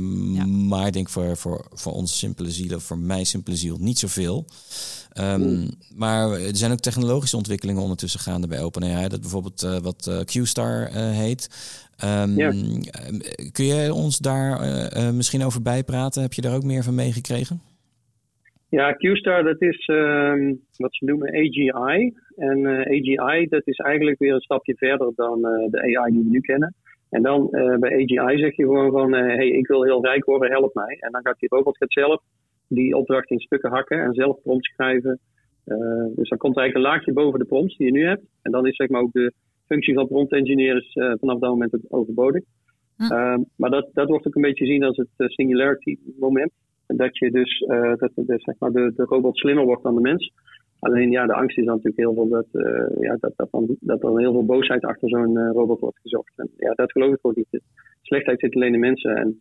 Maar ik denk voor, voor, voor ons simpele ziel, of voor mij simpele ziel, niet zoveel. Um, maar er zijn ook technologische ontwikkelingen ondertussen gaande bij OpenAI. Dat bijvoorbeeld uh, wat Q-Star heet. Um, ja. Kun je ons daar uh, uh, misschien over bijpraten? Heb je daar ook meer van meegekregen?
Ja, Q-Star dat is ehm, wat ze noemen AGI. En AGI dat is eigenlijk weer een stapje verder dan de AI die we nu kennen. En dan bij AGI zeg je gewoon van, hey, ik wil heel rijk worden, help mij. En dan gaat die robot gaat zelf die opdracht in stukken hakken en zelf prompt schrijven. dus dan komt er eigenlijk een laagje boven de prompts die je nu hebt. En dan is zeg maar ook de functie van prompt engineer is vanaf dat moment het overbodig. Ehm, maar dat, dat wordt ook een beetje gezien als het eh, singularity moment. Dat je dus, uh, dat de, zeg maar de, de robot slimmer wordt dan de mens. Alleen ja, de angst is dan natuurlijk heel veel dat, uh, ja, dat, dat, dan, dat er heel veel boosheid achter zo'n robot wordt gezocht. En ja, dat geloof ik ook niet. De slechtheid zit alleen in mensen. En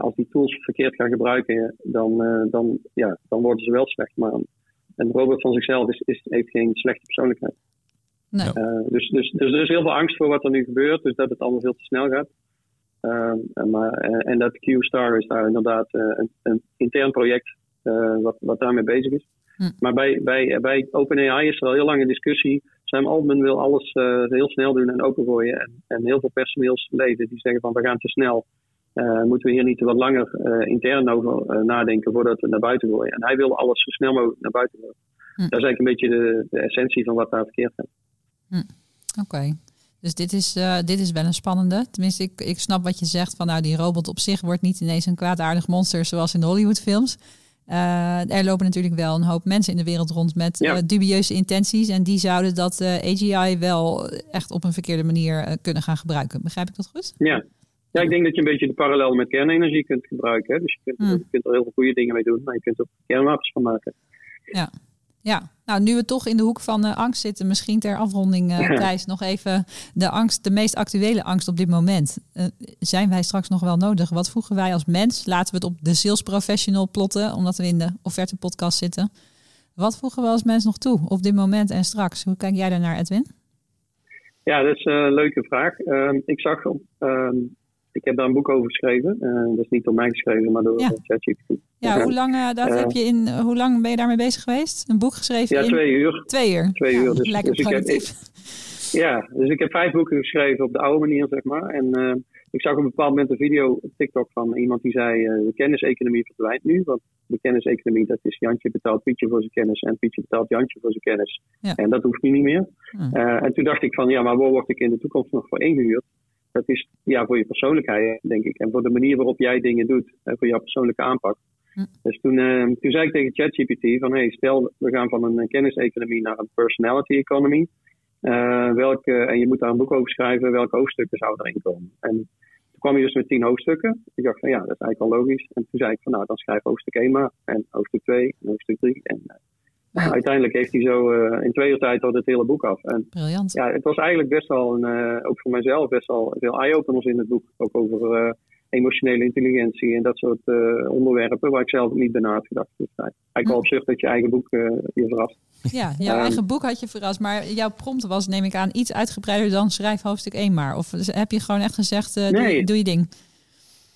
als die tools verkeerd gaan gebruiken, dan, dan, ja, dan worden ze wel slecht. Maar een robot van zichzelf is, is, heeft geen slechte persoonlijkheid. Nee. dus, dus, dus er is heel veel angst voor wat er nu gebeurt. Dus dat het allemaal veel te snel gaat. Ehm, en, maar, eh, en dat Q-Star is daar inderdaad eh, een, een, intern project eh, wat, wat daarmee bezig is. Hm. Maar bij, bij, bij OpenAI is er al heel lang een discussie. Sam Altman wil alles heel snel doen en opengooien. En, en heel veel personeelsleden die zeggen van we gaan te snel. moeten we hier niet wat langer intern over nadenken voordat we naar buiten gooien. En hij wil alles zo snel mogelijk naar buiten gooien. Hm. Dat is eigenlijk een beetje de, de essentie van wat daar verkeerd gaat.
Hm. Oké. Dus dit is, uh, dit is wel een spannende. Tenminste, ik, ik snap wat je zegt van nou die robot op zich wordt niet ineens een kwaadaardig monster zoals in de Hollywoodfilms. Uh, er lopen natuurlijk wel een hoop mensen in de wereld rond met uh, dubieuze intenties. En die zouden dat AGI wel echt op een verkeerde manier kunnen gaan gebruiken. Begrijp ik dat goed?
Ja. ja, ik denk dat je een beetje de parallel met kernenergie kunt gebruiken. Hè? Dus je kunt, hmm. je kunt er heel veel goede dingen mee doen, maar je kunt er kernwapens van maken.
Ja, ja, nou nu we toch in de hoek van uh, angst zitten, misschien ter afronding, uh, Thijs, nog even de angst, de meest actuele angst op dit moment. Uh, zijn wij straks nog wel nodig? Wat voegen wij als mens? Laten we het op de sales professional plotten, omdat we in de offerte podcast zitten. Wat voegen we als mens nog toe op dit moment en straks? Hoe kijk jij daarnaar, Edwin?
Ja, dat is een leuke vraag. Ehm, ik zag op ehm, ik heb daar een boek over geschreven. Uh, dat is niet door mij geschreven, maar door
ja.
ChatGPT.
Ja, hoe lang, uh, dat heb je in, hoe lang ben je daarmee bezig geweest? Een boek geschreven?
Ja,
in...
twee uur.
Twee uur.
Twee uur. Dus,
lekker dus productief. Ik
heb, ja, dus ik heb vijf boeken geschreven op de oude manier, zeg maar. En uh, ik zag op een bepaald moment een video op TikTok van iemand die zei: de kenniseconomie verdwijnt nu. Want de kenniseconomie, dat is Jantje betaalt Pietje voor zijn kennis en Pietje betaalt Jantje voor zijn kennis. Ja. En dat hoeft nu niet meer. Hm. en toen dacht ik van, ja, maar waar word ik in de toekomst nog voor ingehuurd? Dat is ja, voor je persoonlijkheid, denk ik. En voor de manier waarop jij dingen doet. En voor jouw persoonlijke aanpak. Hm. Dus toen, uh, toen zei ik tegen ChatGPT van... Hey, stel, we gaan van een kenniseconomie naar een personality economy. Uh, welke, en je moet daar een boek over schrijven. Welke hoofdstukken zouden erin komen? En toen kwam je dus met tien hoofdstukken. Ik dacht van ja, dat is eigenlijk al logisch. En toen zei ik van nou, dan schrijf hoofdstuk 1 maar. En hoofdstuk 2 en hoofdstuk 3. En ja. Uiteindelijk heeft hij zo uh, in twee uur tijd al het hele boek af. En,
Briljant.
Ja, het was eigenlijk best wel, een, uh, ook voor mijzelf, best wel veel eye-openers in het boek. Ook over uh, emotionele intelligentie en dat soort onderwerpen waar ik zelf niet bij na gedacht. Dus eigenlijk wel op zich dat je eigen boek je verrast.
Ja, jouw um, eigen boek had je verrast, maar jouw prompt was, neem ik aan, iets uitgebreider dan schrijf hoofdstuk 1 maar. Of heb je gewoon echt gezegd, nee. doe, doe je ding?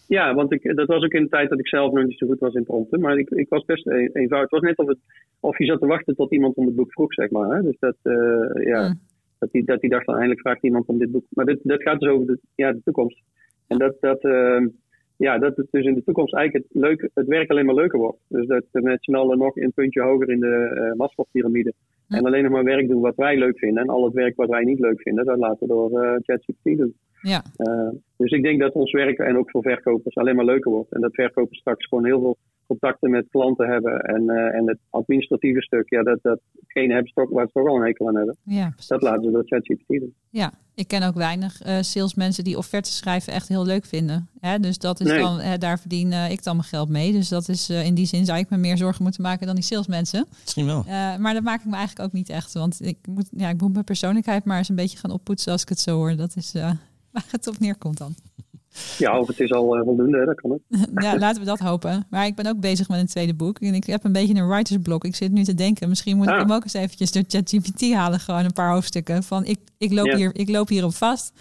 Ja, want ik, dat was ook in de tijd dat ik zelf nog niet zo goed was in prompten. Maar ik, ik was best eenvoudig. Het was net of, het, of je zat te wachten tot iemand om het boek vroeg, zeg maar. Hè? Dus dat, uh, ja, mm. dat, die, dat die dacht eindelijk vraagt iemand om dit boek. Maar dit, dat gaat dus over de, ja, de toekomst. En dat, dat, uh, ja, dat het dus in de toekomst eigenlijk het, leuk, het werk alleen maar leuker wordt. Dus dat we met z'n allen nog een puntje hoger in de uh, Maslow-pyramide. En alleen nog maar werk doen wat wij leuk vinden. En al het werk wat wij niet leuk vinden, dat laten we door uh, ChatGPT doen.
Ja.
Uh, dus ik denk dat ons werk en ook voor verkopers alleen maar leuker wordt. En dat verkopers straks gewoon heel veel contacten met klanten hebben. En, uh, en het administratieve stuk, ja, dat, dat geen hebben toch, waar ze toch al een hekel aan hebben.
Ja,
dat laten ze door ChatGPT doen.
Ja, ik ken ook weinig uh, salesmensen die offertes schrijven echt heel leuk vinden. Hè? Dus dat is nee. dan, hè, daar verdien ik dan mijn geld mee. Dus dat is in die zin zou ik me meer zorgen moeten maken dan die salesmensen.
Misschien wel.
maar dat maak ik me eigenlijk ook niet echt. Want ik moet, ja, ik moet mijn persoonlijkheid maar eens een beetje gaan oppoetsen als ik het zo hoor. Dat is waar het op neerkomt dan.
Ja, of het is al uh, voldoende, dat kan het.
ja, laten we dat hopen. Maar ik ben ook bezig met een tweede boek. En ik heb een beetje een writersblok. Ik zit nu te denken, misschien moet ah. ik hem ook eens eventjes door ChatGPT halen. Gewoon een paar hoofdstukken. Van ik, ik, loop, ja. hier, ik loop hierop vast.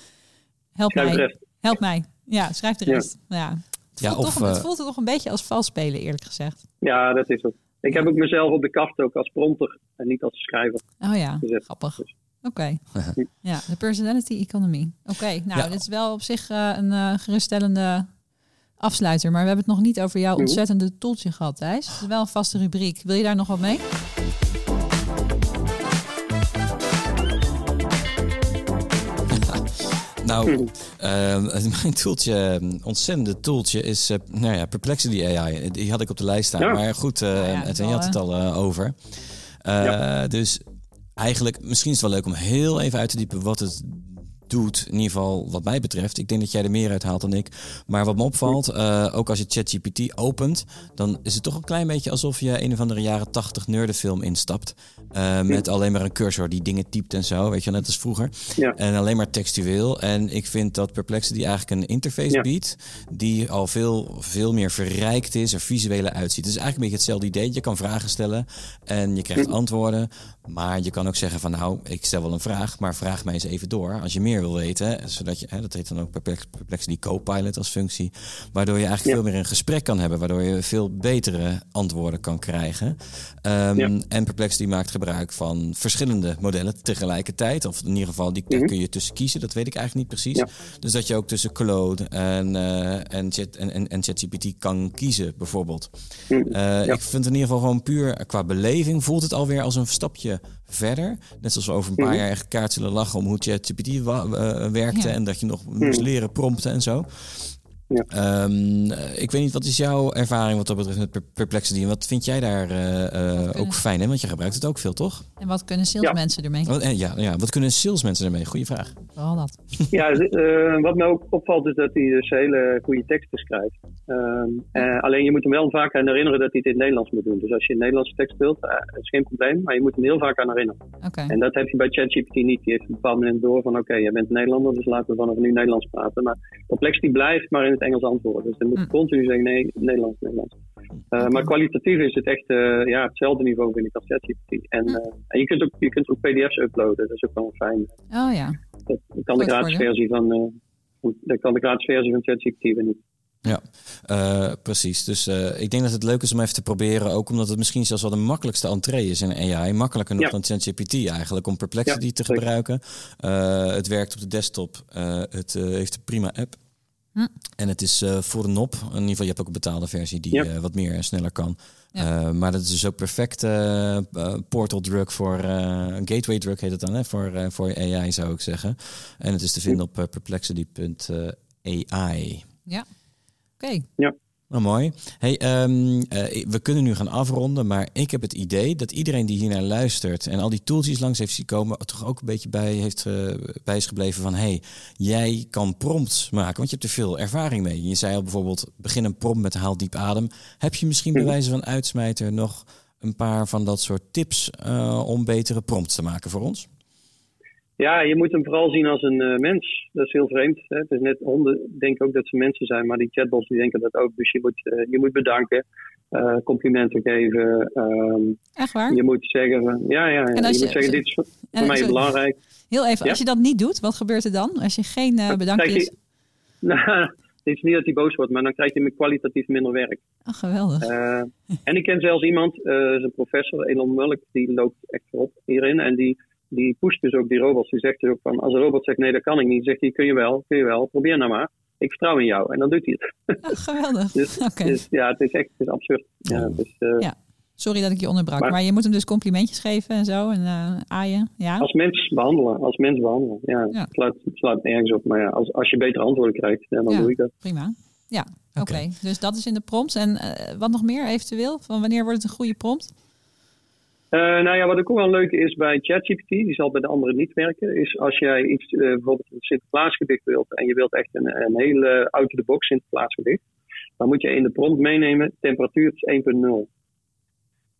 Help
schrijf
mij. Help mij. Ja, schrijf de rest. Ja. ja. Het, ja, voelt of, toch, uh... het voelt toch een beetje als vals spelen, eerlijk gezegd.
Ja, dat is het. Ik heb ook mezelf op de kaft ook als prompter en niet als schrijver.
Oh ja, gezet. grappig. Dus. Oké. Okay. ja, de personality economy. Oké, okay, nou, ja. dit is wel op zich uh, een uh, geruststellende afsluiter, maar we hebben het nog niet over jouw mhm. ontzettende toeltje gehad, Thijs. Dat is wel een vaste rubriek. Wil je daar nog wat mee?
Nou, uh, mijn toeltje, ontzettende toeltje is uh, nou ja, Perplexity AI. Die had ik op de lijst staan. Maar goed, uh, ja, het, je had het al over. Dus eigenlijk, misschien is het wel leuk om heel even uit te diepen wat het doet. In ieder geval wat mij betreft. Ik denk dat jij er meer uit haalt dan ik. Maar wat me opvalt, uh, ook als je ChatGPT opent, dan is het toch een klein beetje alsof je een of andere jaren tachtig nerdenfilm instapt. Uh, met alleen maar een cursor die dingen typt en zo, weet je, net als vroeger. Ja. En alleen maar textueel. En ik vind dat Perplexity eigenlijk een interface biedt die al veel, veel meer verrijkt is, er visuele uitziet. Het is eigenlijk een beetje hetzelfde idee. Je kan vragen stellen en je krijgt antwoorden. Maar je kan ook zeggen van nou, ik stel wel een vraag, maar vraag mij eens even door als je meer wil weten. Zodat je, hè, dat heet dan ook Perplexity Copilot als functie. Waardoor je eigenlijk veel meer een gesprek kan hebben. Waardoor je veel betere antwoorden kan krijgen. Um, En Perplexity maakt gebruik van verschillende modellen tegelijkertijd. Of in ieder geval, die daar mhm. kun je tussen kiezen. Dat weet ik eigenlijk niet precies. Dus dat je ook tussen Claude en, uh, en, Chat, en, en, en ChatGPT kan kiezen, bijvoorbeeld. Uh, Ik vind in ieder geval gewoon puur qua beleving voelt het alweer als een stapje verder. Net zoals we over een paar mhm. jaar echt kaart zullen lachen om hoe ChatGPT uh, werkte en dat je nog moest mhm. leren prompten en zo. Ja. Um, ik weet niet, wat is jouw ervaring wat dat betreft met Perplexity? En wat vind jij daar uh, uh, ook fijn? Hè? Want je gebruikt het ook veel, toch?
En wat kunnen salesmensen ja. ermee?
Oh, ja, ja, wat kunnen salesmensen ermee? Goeie vraag.
Vooral dat.
Ja, uh, wat me ook opvalt is dat hij dus hele goede teksten schrijft. Uh, alleen je moet hem wel vaak aan herinneren dat hij het in het Nederlands moet doen. Dus als je een Nederlandse tekst speelt, uh, is geen probleem. Maar je moet hem heel vaak aan herinneren.
Okay.
En dat heb je bij ChatGPT niet. Die heeft een bepaald moment door van oké, okay, je bent Nederlander, dus laten we vanaf nu Nederlands praten. Maar Perplexity blijft maar in het Engels antwoorden. Dus dan moet je hm. continu zeggen nee, Nederlands, Nederlands. Uh, maar kwalitatief is het echt uh, ja, hetzelfde niveau vind ik als ChatGPT. En, uh, en je kunt ook, je kunt ook PDF's uploaden, dat is ook wel fijn.
Oh ja.
Dat, kan de gratis versie van, dat kan de gratis versie van ChatGPT niet.
Ja, uh, precies. Dus uh, ik denk dat het leuk is om even te proberen, ook omdat het misschien zelfs wel de makkelijkste entree is in AI. Makkelijker nog ja. dan ChatGPT eigenlijk, om Perplexity ja, te gebruiken. Uh, het werkt op de desktop, het heeft een prima app. Hm. En het is voor de nop. In ieder geval, je hebt ook een betaalde versie die ja. wat meer sneller kan. Ja. maar dat is dus ook perfect portal drug voor een gateway drug heet het dan, hè? Voor, voor AI zou ik zeggen. En het is te vinden op perplexity.ai.
Ja. Oké.
Ja.
Nou, mooi. Hey, um, uh, we kunnen nu gaan afronden, maar ik heb het idee dat iedereen die hier naar luistert en al die tooltjes langs heeft zien komen, toch ook een beetje bij, heeft, uh, bij is gebleven van hey, jij kan prompts maken, want je hebt er veel ervaring mee. Je zei al bijvoorbeeld, begin een prompt met haal diep adem. Heb je misschien bij wijze van uitsmijter nog een paar van dat soort tips uh, om betere prompts te maken voor ons?
Ja, je moet hem vooral zien als een uh, mens. Dat is heel vreemd. Hè? Het is net honden denken ook dat ze mensen zijn, maar die chatbots die denken dat ook. Dus je moet, uh, je moet bedanken, uh, complimenten geven. Um,
Echt waar?
Je moet zeggen, ja, ja, ja. je, je, moet zeggen, dit is voor, mij sorry. belangrijk.
Heel even, ja? als je dat niet doet, wat gebeurt er dan? Als je geen bedankjes...
Nou, het is niet dat hij boos wordt, maar dan krijg je kwalitatief minder werk.
Oh, geweldig.
en ik ken zelfs iemand, een professor, Elon Mulk, die loopt echt voorop hierin. En die die pusht dus ook die robots. Die zegt dus ook van, als een robot zegt nee, dat kan ik niet, zegt hij, kun je wel, kun je wel, probeer nou maar. Ik vertrouw in jou. En dan doet hij
het. Geweldig.
dus,
okay.
dus, ja, het is echt het is absurd. Ja, dus, uh,
ja. Sorry dat ik je onderbrak, maar, maar, je moet hem dus complimentjes geven en zo en uh, aaien. Ja?
Als mens behandelen, als mens behandelen. Ja, ja. Het, slaat, het slaat nergens op. Maar ja, als, als je betere antwoorden krijgt, ja, dan doe ik dat.
Prima. Ja, oké. Okay. Dus dat is in de prompt. En uh, wat nog meer eventueel? Van wanneer wordt het een goede prompt?
Uh, nou ja, wat ook wel leuk is bij ChatGPT, die zal bij de anderen niet werken, is als jij iets, uh, bijvoorbeeld een Sinterklaasgedicht wilt en je wilt echt een, een hele out-of-the-box Sinterklaasgedicht, dan moet je in de prompt meenemen temperatuur is 1.0.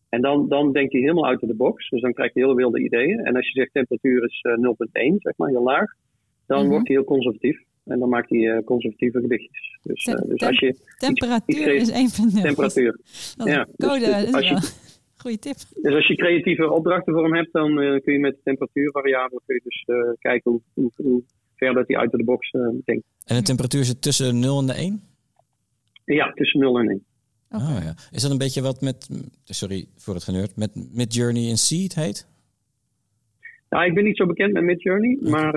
En dan, dan denkt hij helemaal of the box, dus dan krijg je hele wilde ideeën. En als je zegt temperatuur is uh, eh, 0.1, zeg maar, heel laag, dan mm-hmm. wordt hij heel conservatief. En dan maakt hij conservatieve gedichtjes. Dus, dus als je
temperatuur iets, iets is 1.0.
Temperatuur.
ja, code, dus, dus als je, Goeie tip.
Dus als je creatieve opdrachten voor hem hebt, dan uh, kun je met de temperatuurvariabelen kun je dus uh, kijken hoe, hoe, hoe, ver dat hij uit de box uh, denkt.
En de temperatuur zit tussen 0 en de 1?
Ja, tussen 0 en 1.
Okay. Oh, ja. Is dat een beetje wat met, sorry voor het geneurd, met Midjourney en Seed heet?
Nou, ik ben niet zo bekend met Midjourney, okay. maar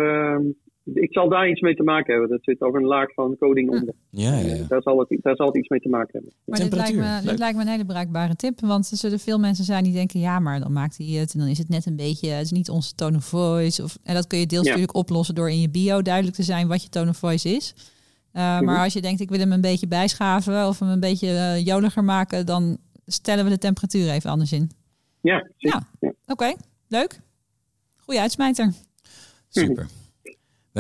ik zal daar iets mee te maken hebben. Dat zit ook een laag van coding onder.
Ja, ja, ja.
Daar, zal het, daar zal het iets mee te maken hebben.
Maar dit lijkt, me, dit lijkt me een hele bruikbare tip. Want er zullen veel mensen zijn die denken... ja, maar dan maakt hij het en dan is het net een beetje... het is niet onze tone of voice. Of, en dat kun je deels natuurlijk oplossen door in je bio duidelijk te zijn... wat je tone of voice is. Uh, Maar als je denkt, ik wil hem een beetje bijschaven... of hem een beetje uh, joliger maken... dan stellen we de temperatuur even anders in.
Ja,
ja. ja. Oké, leuk. Goeie uitsmijter.
Super.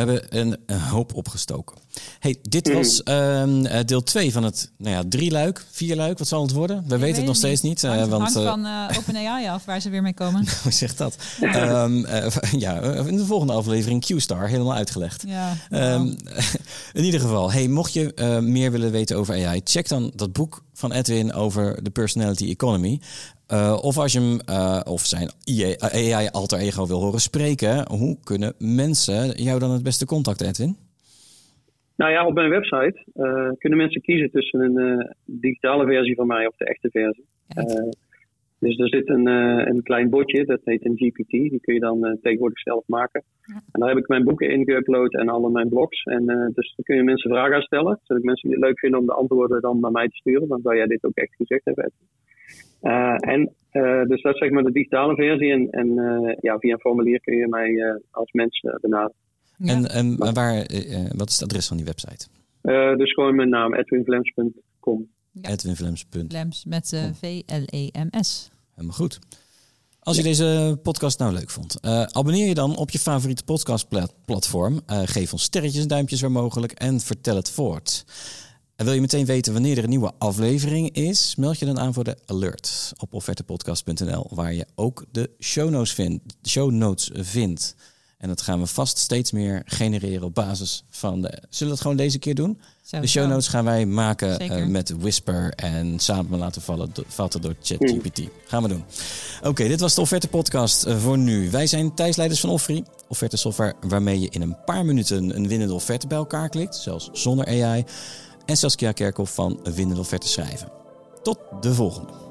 We hebben een, een, hoop opgestoken. Hey, dit mm. was uh, deel 2 van het nou ja, drie luik, vier luik. Wat zal het worden? We weten het nog steeds niet.
Uh,
want,
hangt van uh, OpenAI af waar ze weer mee komen.
Hoe zegt dat? um, ja, in de volgende aflevering Q-Star helemaal uitgelegd.
Ja,
um, in ieder geval, hey, mocht je meer willen weten over AI, check dan dat boek van Edwin over de personality economy. Uh, of als je hem uh, of zijn AI alter ego wil horen spreken, hoe kunnen mensen jou dan het beste contacten, Edwin?
Nou ja, op mijn website uh, kunnen mensen kiezen tussen een digitale versie van mij of de echte versie. dus er zit een, een klein botje, dat heet een GPT. Die kun je dan tegenwoordig zelf maken. Ja. En daar heb ik mijn boeken in geüpload en alle mijn blogs. En dus dan kun je mensen vragen aan stellen. Zodat mensen die het leuk vinden om de antwoorden dan naar mij te sturen. Dan zou jij dit ook echt gezegd hebben. Edwin. Uh, en uh, dus dat is zeg maar de digitale versie. En, en uh, ja, via een formulier kun je mij als mens benaderen.
Ja. En, en waar, wat is het adres van die website?
dus gewoon mijn naam, edwinvlems.com.
Ja. Edwinvlems.
Vlems met V-L-E-M-S.
Helemaal goed. Als je deze podcast nou leuk vond, uh, abonneer je dan op je favoriete podcastplatform. Uh, geef ons sterretjes en duimpjes waar mogelijk en vertel het voort. En wil je meteen weten wanneer er een nieuwe aflevering is? Meld je dan aan voor de alert op offertepodcast.nl, waar je ook de show notes, vindt, show notes vindt. En dat gaan we vast steeds meer genereren op basis van de. Zullen we dat gewoon deze keer doen? Zo, de show notes gaan wij maken uh, met Whisper en samen laten vallen, vatten door ChatGPT. Gaan we doen. Oké, dit was de Offerte Podcast uh, voor nu. Wij zijn thuisleiders van Offeri. Offerte software waarmee je in een paar minuten een winnende offerte bij elkaar klikt, zelfs zonder AI en Saskia Kerkhoff van Winnen of Verte Schrijven. Tot de volgende.